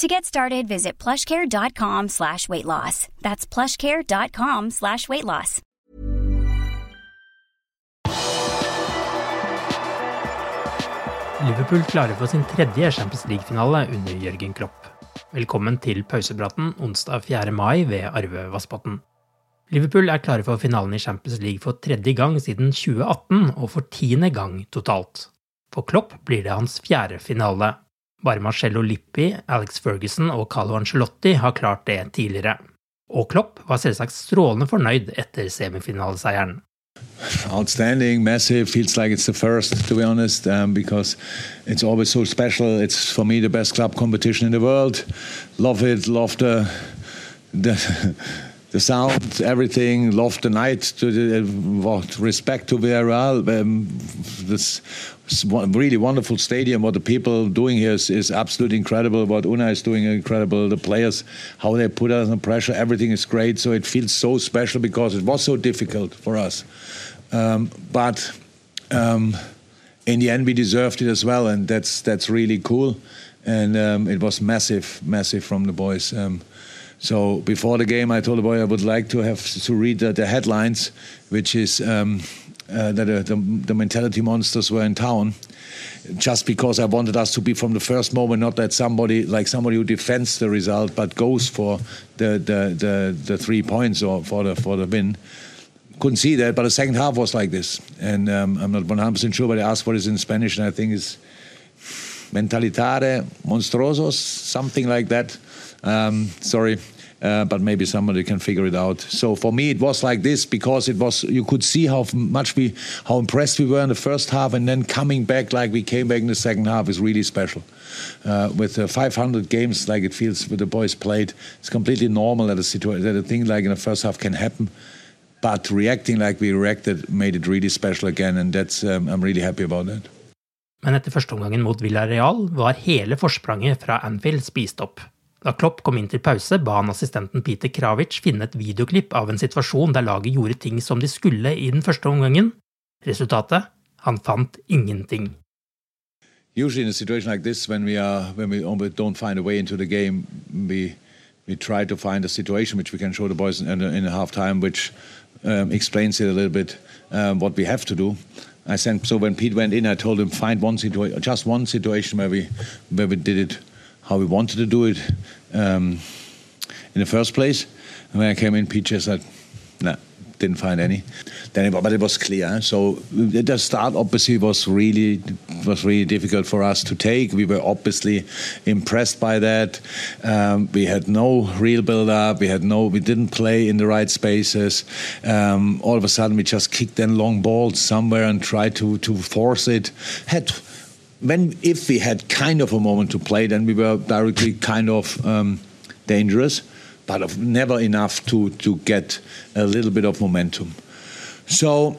To get started, visit plushcare.com slash weight loss. That's plushcare.com slash weight loss. Liverpool klarer for sin tredje Champions League-finale under Jørgen Klopp. Velkommen til pausepraten onsdag 4. mai ved Arve Vassbotn. Liverpool er klare for finalen i Champions League for tredje gang siden 2018, og for tiende gang totalt. For Klopp blir det hans fjerde finale. Bare Marcello Lippi, Alex Ferguson og Carlo Ancelotti har klart det tidligere. Og Klopp var selvsagt strålende fornøyd etter semifinaleseieren. Outstanding, massive. Feels like it's the first, to be honest, um, because it's always so special. It's for me the best club competition in the world. Love it. Love the the, the sound, everything. Love the night. To the, what respect to Villarreal. Um, this really wonderful stadium. What the people doing here is, is absolutely incredible. What Unai is doing incredible. The players, how they put us under pressure, everything is great. So it feels so special because it was so difficult for us. Um, but um, in the end, we deserved it as well, and that's that's really cool. And um, it was massive, massive from the boys. So before the game, I told the boy I would like to have to read the, the headlines, which is um, uh, that uh, the, the, mentality monsters were in town just because I wanted us to be from the first moment, not that somebody like somebody who defends the result but goes for the the, the, the three points or for the for the win. Couldn't see that, but the second half was like this, and um, I'm not 100% sure, but I asked what is in Spanish, and I think it's mentalitare monstruosos, something like that. Um, sorry, uh, but maybe somebody can figure it out. So for me, it was like this because it was you could see how much we, how impressed we were in the first half, and then coming back like we came back in the second half is really special. Uh, with uh, 500 games like it feels with the boys played, it's completely normal that a situation that a thing like in the first half can happen. But reacting like we reacted made it really special again, and that's um, I'm really happy about that. Men etter førsteomgangen mot Villarreal var hele forspranget fra Anfield spist opp. Da Klopp kom inn til pause, ba han assistenten Peter Kravic finne et videoklipp av en situasjon der laget gjorde ting som de skulle i den første omgangen. Resultatet? Han fant ingenting. Usually in a situation like this, when we are when we don't find a way into the game, we we try to find a situation which we can show the boys in, in a half time, which um, explains it a little bit um, what we have to do. I sent so when Pete went in, I told him find one situation, just one situation where we where we did it how we wanted to do it um, in the first place. And when I came in, just said, "No, nah, didn't find any." Then, it, but it was clear. So the start obviously was really was really difficult for us to take. We were obviously impressed by that. Um, we had no real build up. We had no. We didn't play in the right spaces. Um, all of a sudden, we just kicked in long balls somewhere and tried to to force it. Had when if we had kind of a moment to play, then we were directly kind of um, dangerous, but of never enough to to get a little bit of momentum. So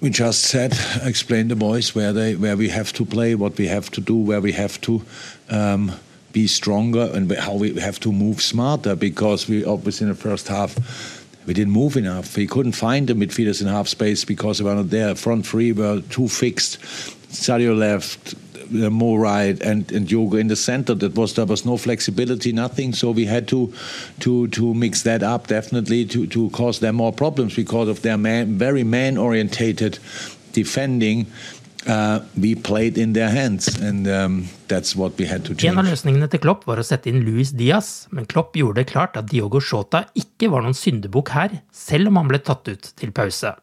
we just said, explain the boys where they where we have to play, what we have to do, where we have to. Um, be stronger and how we have to move smarter because we obviously in the first half we didn't move enough. We couldn't find the midfielders in half space because they were not there. Front three were too fixed. Sadio left, uh, Mo right, and and Diogo in the center. That was there was no flexibility, nothing. So we had to to to mix that up definitely to to cause them more problems because of their man, very man orientated defending. Uh, we played in their hands, and um, that's what we had to change. En av løsningene til Klopp var å sette inn Luis Diaz, men Klopp gjorde det klart at Diogo Jota ikke var noen syndebukk her, selv om han ble tatt ut til pause.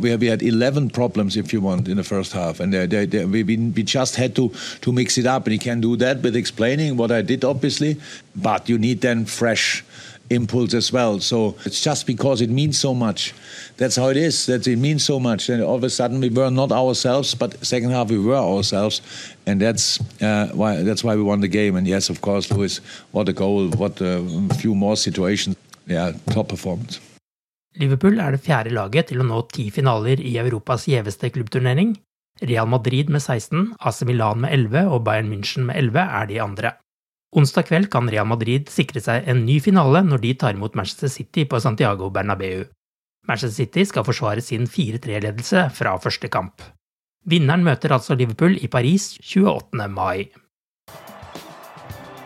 We, we had 11 problems, if you want, in the first half, and they, they, they, we, we just had to, to mix it up. And you can do that with explaining what I did, obviously, but you need then fresh impulse as well. So it's just because it means so much. That's how it is. That it means so much. And all of a sudden we were not ourselves, but second half we were ourselves, and that's uh, why that's why we won the game. And yes, of course, Luis, what a goal! What a few more situations. Yeah, top performance. Liverpool er det fjerde laget til å nå ti finaler i Europas gjeveste klubbturnering. Real Madrid med 16, AC Milan med 11 og Bayern München med 11 er de andre. Onsdag kveld kan Real Madrid sikre seg en ny finale når de tar imot Manchester City på Santiago Bernabeu. Manchester City skal forsvare sin 4-3-ledelse fra første kamp. Vinneren møter altså Liverpool i Paris 28. mai.